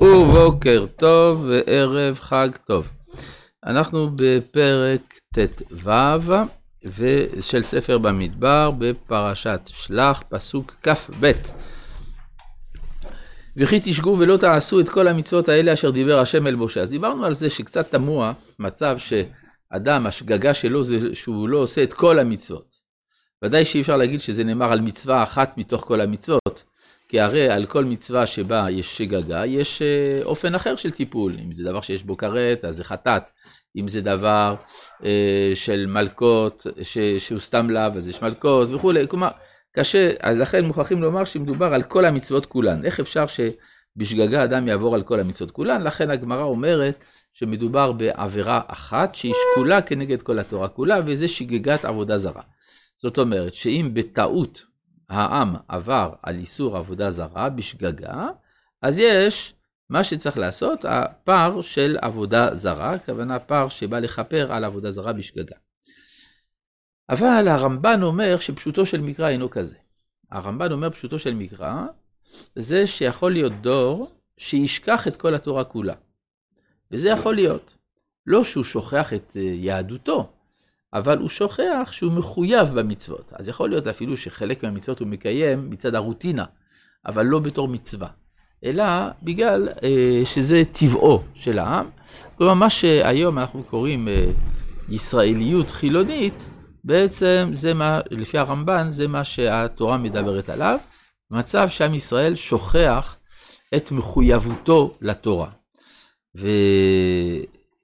ובוקר טוב וערב חג טוב. אנחנו בפרק ט"ו של ספר במדבר בפרשת שלח, פסוק כ"ב. וכי תשגו ולא תעשו את כל המצוות האלה אשר דיבר השם אל משה. אז דיברנו על זה שקצת תמוה מצב שאדם, השגגה שלו זה שהוא לא עושה את כל המצוות. ודאי שאי אפשר להגיד שזה נאמר על מצווה אחת מתוך כל המצוות. כי הרי על כל מצווה שבה יש שגגה, יש אה, אופן אחר של טיפול. אם זה דבר שיש בו כרת, אז זה חטאת. אם זה דבר אה, של מלקות, ש, שהוא סתם לאו, אז יש מלקות וכולי. כלומר, קשה, אז לכן מוכרחים לומר שמדובר על כל המצוות כולן. איך אפשר שבשגגה אדם יעבור על כל המצוות כולן? לכן הגמרא אומרת שמדובר בעבירה אחת שהיא שקולה כנגד כל התורה כולה, וזה שגגת עבודה זרה. זאת אומרת שאם בטעות העם עבר על איסור עבודה זרה בשגגה, אז יש מה שצריך לעשות, הפער של עבודה זרה, הכוונה פער שבא לכפר על עבודה זרה בשגגה. אבל הרמב"ן אומר שפשוטו של מקרא אינו כזה. הרמב"ן אומר פשוטו של מקרא, זה שיכול להיות דור שישכח את כל התורה כולה. וזה יכול להיות. לא שהוא שוכח את אה, יהדותו, אבל הוא שוכח שהוא מחויב במצוות. אז יכול להיות אפילו שחלק מהמצוות הוא מקיים מצד הרוטינה, אבל לא בתור מצווה, אלא בגלל אה, שזה טבעו של העם. כלומר, מה שהיום אנחנו קוראים אה, ישראליות חילונית, בעצם זה מה, לפי הרמב"ן, זה מה שהתורה מדברת עליו, מצב שעם ישראל שוכח את מחויבותו לתורה. ו...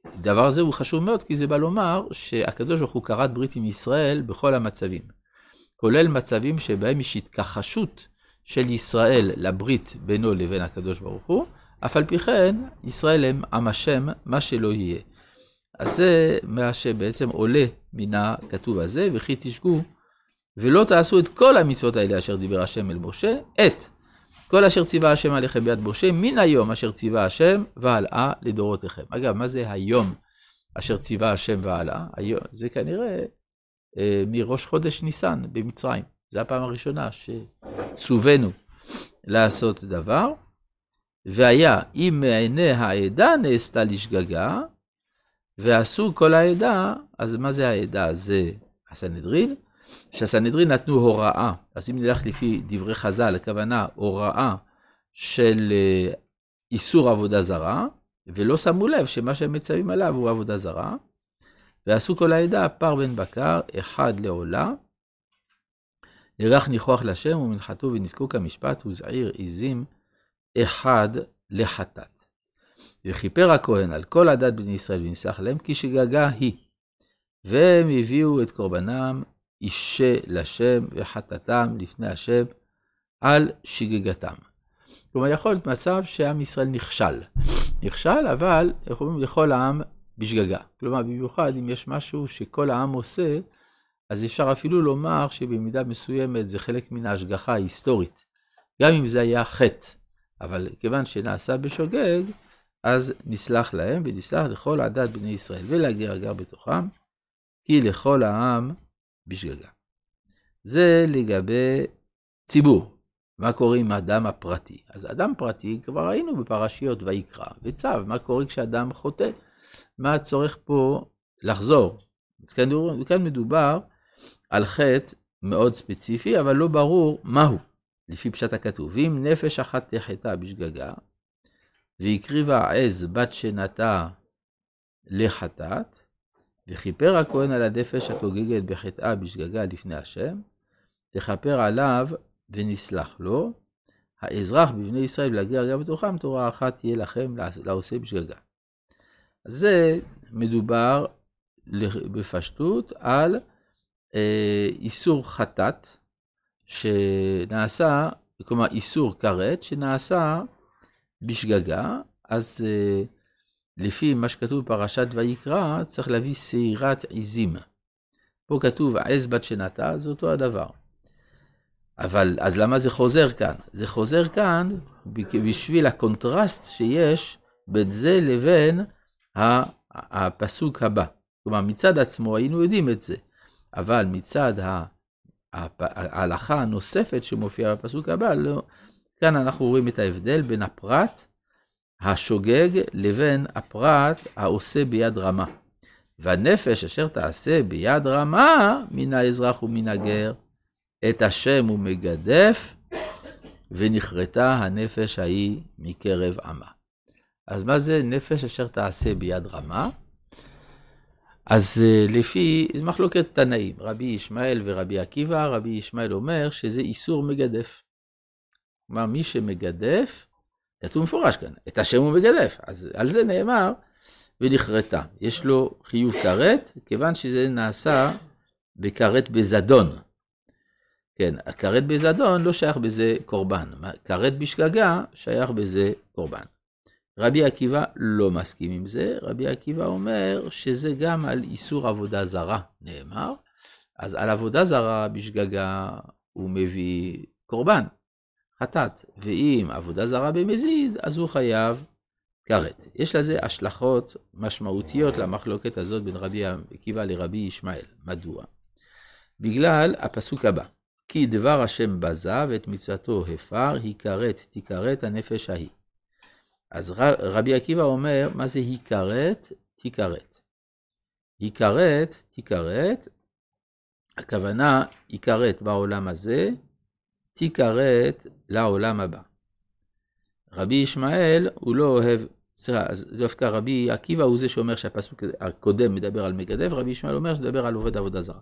הדבר הזה הוא חשוב מאוד, כי זה בא לומר שהקדוש ברוך הוא כרת ברית עם ישראל בכל המצבים. כולל מצבים שבהם יש התכחשות של ישראל לברית בינו לבין הקדוש ברוך הוא, אף על פי כן, ישראל הם עם השם, מה שלא יהיה. אז זה מה שבעצם עולה מן הכתוב הזה, וכי תשגו, ולא תעשו את כל המצוות האלה אשר דיבר השם אל משה, את כל אשר ציווה השם עליכם ביד משה, מן היום אשר ציווה השם והלאה לדורותיכם. אגב, מה זה היום אשר ציווה השם והלאה? היום, זה כנראה אה, מראש חודש ניסן במצרים. זו הפעם הראשונה שצווינו לעשות דבר. והיה, אם מעיני העדה נעשתה לשגגה, ועשו כל העדה, אז מה זה העדה? זה הסנהדרין, שהסנהדרין נתנו הוראה, אז אם נלך לפי דברי חז"ל, הכוונה הוראה של אה, איסור עבודה זרה, ולא שמו לב שמה שהם מצווים עליו הוא עבודה זרה, ועשו כל העדה פר בן בקר, אחד לעולה, נערך ניחוח לשם ומנחתו ונזקוק המשפט וזעיר עזים אחד לחטאת. וכיפר הכהן על כל הדת בני ישראל ונסלח להם כי שגגה היא. והם הביאו את קורבנם אישה לשם וחטאתם לפני השם על שגגתם. כלומר, יכול להיות מצב שעם ישראל נכשל. נכשל, אבל, איך אומרים, לכל העם בשגגה. כלומר, במיוחד אם יש משהו שכל העם עושה, אז אפשר אפילו לומר שבמידה מסוימת זה חלק מן ההשגחה ההיסטורית. גם אם זה היה חטא, אבל כיוון שנעשה בשוגג, אז נסלח להם ונסלח לכל עדת בני ישראל ולהגר הגר בתוכם, כי לכל העם בשגגה. זה לגבי ציבור. מה קורה עם האדם הפרטי? אז אדם פרטי, כבר ראינו בפרשיות ויקרא וצו, מה קורה כשאדם חוטא? מה הצורך פה לחזור? אז כאן, מדובר על חטא מאוד ספציפי, אבל לא ברור מהו, לפי פשט הכתוב. אם נפש אחת תחטא בשגגה, והקריבה עז בת שנתה לחטאת, וכיפר הכהן על הדפש החוגגת בחטאה בשגגה לפני השם, תכפר עליו ונסלח לו, האזרח בבני ישראל להגיע גם בתוכם, תורה אחת תהיה לכם לעושה בשגגה. זה מדובר בפשטות על אה, איסור חטאת שנעשה, כלומר איסור כרת שנעשה בשגגה, אז אה, לפי מה שכתוב בפרשת ויקרא, צריך להביא שעירת עזים. פה כתוב עז בת שנתה, זה אותו הדבר. אבל אז למה זה חוזר כאן? זה חוזר כאן בשביל הקונטרסט שיש בין זה לבין הפסוק הבא. כלומר, מצד עצמו היינו יודעים את זה, אבל מצד ההלכה הנוספת שמופיעה בפסוק הבא, לא, כאן אנחנו רואים את ההבדל בין הפרט השוגג לבין הפרט העושה ביד רמה. והנפש אשר תעשה ביד רמה מן האזרח ומן הגר, את השם הוא מגדף, ונכרתה הנפש ההיא מקרב עמה. אז מה זה נפש אשר תעשה ביד רמה? אז אה, לפי, זו מחלוקת תנאים, רבי ישמעאל ורבי עקיבא, רבי ישמעאל אומר שזה איסור מגדף. כלומר, מי שמגדף, כתוב מפורש כאן, את השם הוא מגדף. אז על זה נאמר, ונכרתה. יש לו חיוב כרת, כיוון שזה נעשה בכרת בזדון. כן, הכרת בזדון לא שייך בזה קורבן, כרת בשגגה שייך בזה קורבן. רבי עקיבא לא מסכים עם זה, רבי עקיבא אומר שזה גם על איסור עבודה זרה, נאמר, אז על עבודה זרה בשגגה הוא מביא קורבן, חטאת, ואם עבודה זרה במזיד, אז הוא חייב כרת. יש לזה השלכות משמעותיות למחלוקת הזאת בין רבי עקיבא לרבי ישמעאל. מדוע? בגלל הפסוק הבא, כי דבר השם בזה ואת מצוותו הפר, היכרת תיכרת הנפש ההיא. אז רבי עקיבא אומר, מה זה היכרת? תיכרת. היכרת, תיכרת, הכוונה היכרת בעולם הזה, תיכרת לעולם הבא. רבי ישמעאל, הוא לא אוהב, סליחה, אז דווקא רבי עקיבא הוא זה שאומר שהפסוק הקודם מדבר על מגדב, רבי ישמעאל אומר שמדבר על עובד עבודה זרה.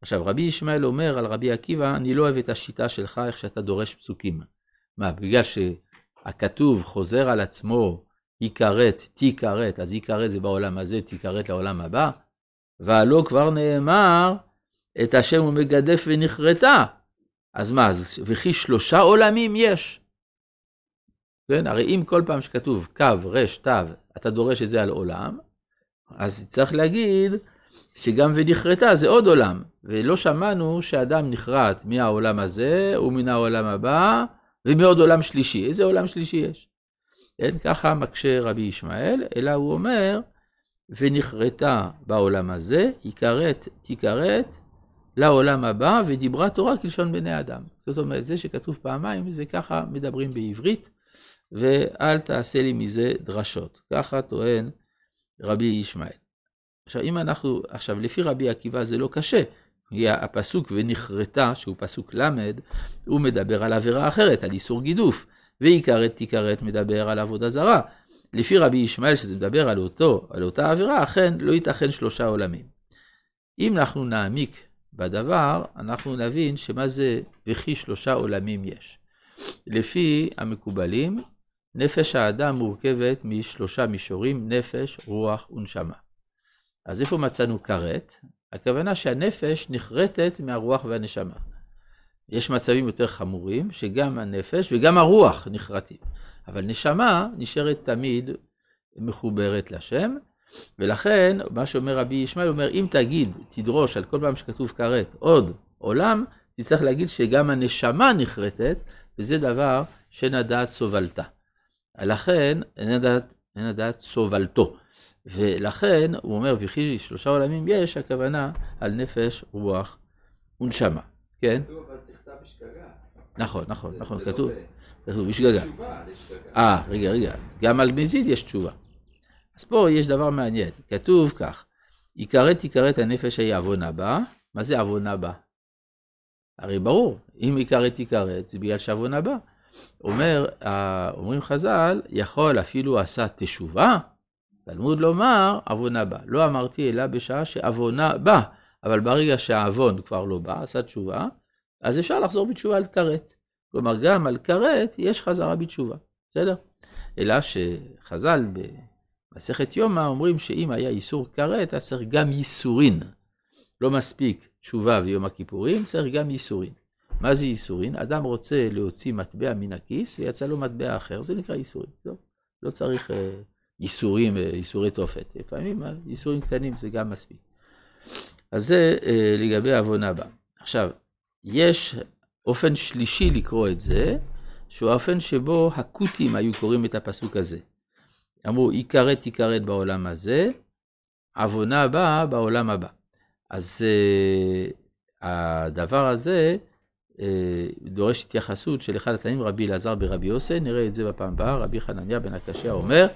עכשיו, רבי ישמעאל אומר על רבי עקיבא, אני לא אוהב את השיטה שלך, איך שאתה דורש פסוקים. מה, בגלל שהכתוב חוזר על עצמו, יכרת, תיכרת, אז יכרת זה בעולם הזה, תיכרת לעולם הבא, והלא כבר נאמר, את השם הוא מגדף ונכרתה. אז מה, אז וכי שלושה עולמים יש? כן, הרי אם כל פעם שכתוב קו, רש, תו, אתה דורש את זה על עולם, אז צריך להגיד שגם ונכרתה זה עוד עולם, ולא שמענו שאדם נכרת מהעולם הזה ומן העולם הבא ומעוד עולם שלישי. איזה עולם שלישי יש? כן, ככה מקשה רבי ישמעאל, אלא הוא אומר, ונכרתה בעולם הזה, יכרת תיכרת לעולם הבא, ודיברה תורה כלשון בני אדם. זאת אומרת, זה שכתוב פעמיים, זה ככה מדברים בעברית, ואל תעשה לי מזה דרשות. ככה טוען רבי ישמעאל. עכשיו, אם אנחנו, עכשיו, לפי רבי עקיבא זה לא קשה. הפסוק ונכרתה, שהוא פסוק ל', הוא מדבר על עבירה אחרת, על איסור גידוף. ועיקרת תיכרת מדבר על עבודה זרה. לפי רבי ישמעאל, שזה מדבר על אותו, על אותה עבירה, אכן לא ייתכן שלושה עולמים. אם אנחנו נעמיק בדבר, אנחנו נבין שמה זה וכי שלושה עולמים יש. לפי המקובלים, נפש האדם מורכבת משלושה מישורים, נפש, רוח ונשמה. אז איפה מצאנו כרת? הכוונה שהנפש נחרטת מהרוח והנשמה. יש מצבים יותר חמורים, שגם הנפש וגם הרוח נחרטים. אבל נשמה נשארת תמיד מחוברת לשם, ולכן, מה שאומר רבי ישמעאל, אומר, אם תגיד, תדרוש על כל פעם שכתוב כרת עוד עולם, תצטרך להגיד שגם הנשמה נחרטת, וזה דבר שאין הדעת סובלתה. לכן, אין הדעת סובלתו. ולכן, הוא אומר, וכי שלושה עולמים יש, הכוונה על נפש, רוח ונשמה. כן? נכון, נכון, נכון, כתוב. כתוב בשגגה. אה, רגע, רגע, גם על מזיד יש תשובה. אז פה יש דבר מעניין, כתוב כך, יכרת יכרת הנפש ההיא עוון הבא, מה זה עוון הבא? הרי ברור, אם יכרת יכרת זה בגלל שעוון הבא. אומר, אומרים חז"ל, יכול אפילו עשה תשובה, תלמוד לומר עוונה בא. לא אמרתי אלא בשעה שעוונה בא, אבל ברגע שהעוון כבר לא בא, עשה תשובה, אז אפשר לחזור בתשובה על כרת. כלומר, גם על כרת יש חזרה בתשובה, בסדר? אלא שחז"ל במסכת יומא אומרים שאם היה איסור כרת, אז צריך גם ייסורין. לא מספיק תשובה ויום הכיפורים, צריך גם ייסורין. מה זה ייסורין? אדם רוצה להוציא מטבע מן הכיס ויצא לו מטבע אחר, זה נקרא ייסורין. לא, לא צריך אה, ייסורים, אה, ייסורי תופת. לפעמים אה, ייסורים קטנים זה גם מספיק. אז זה אה, לגבי עוון הבא. עכשיו, יש אופן שלישי לקרוא את זה, שהוא האופן שבו הכותים היו קוראים את הפסוק הזה. אמרו, יכרת יכרת בעולם הזה, עוונה הבאה בעולם הבא. אז הדבר הזה, אה, דורש התייחסות של אחד התנאים, רבי אלעזר ברבי יוסי, נראה את זה בפעם הבאה, רבי חנניה בן הקשיא אומר,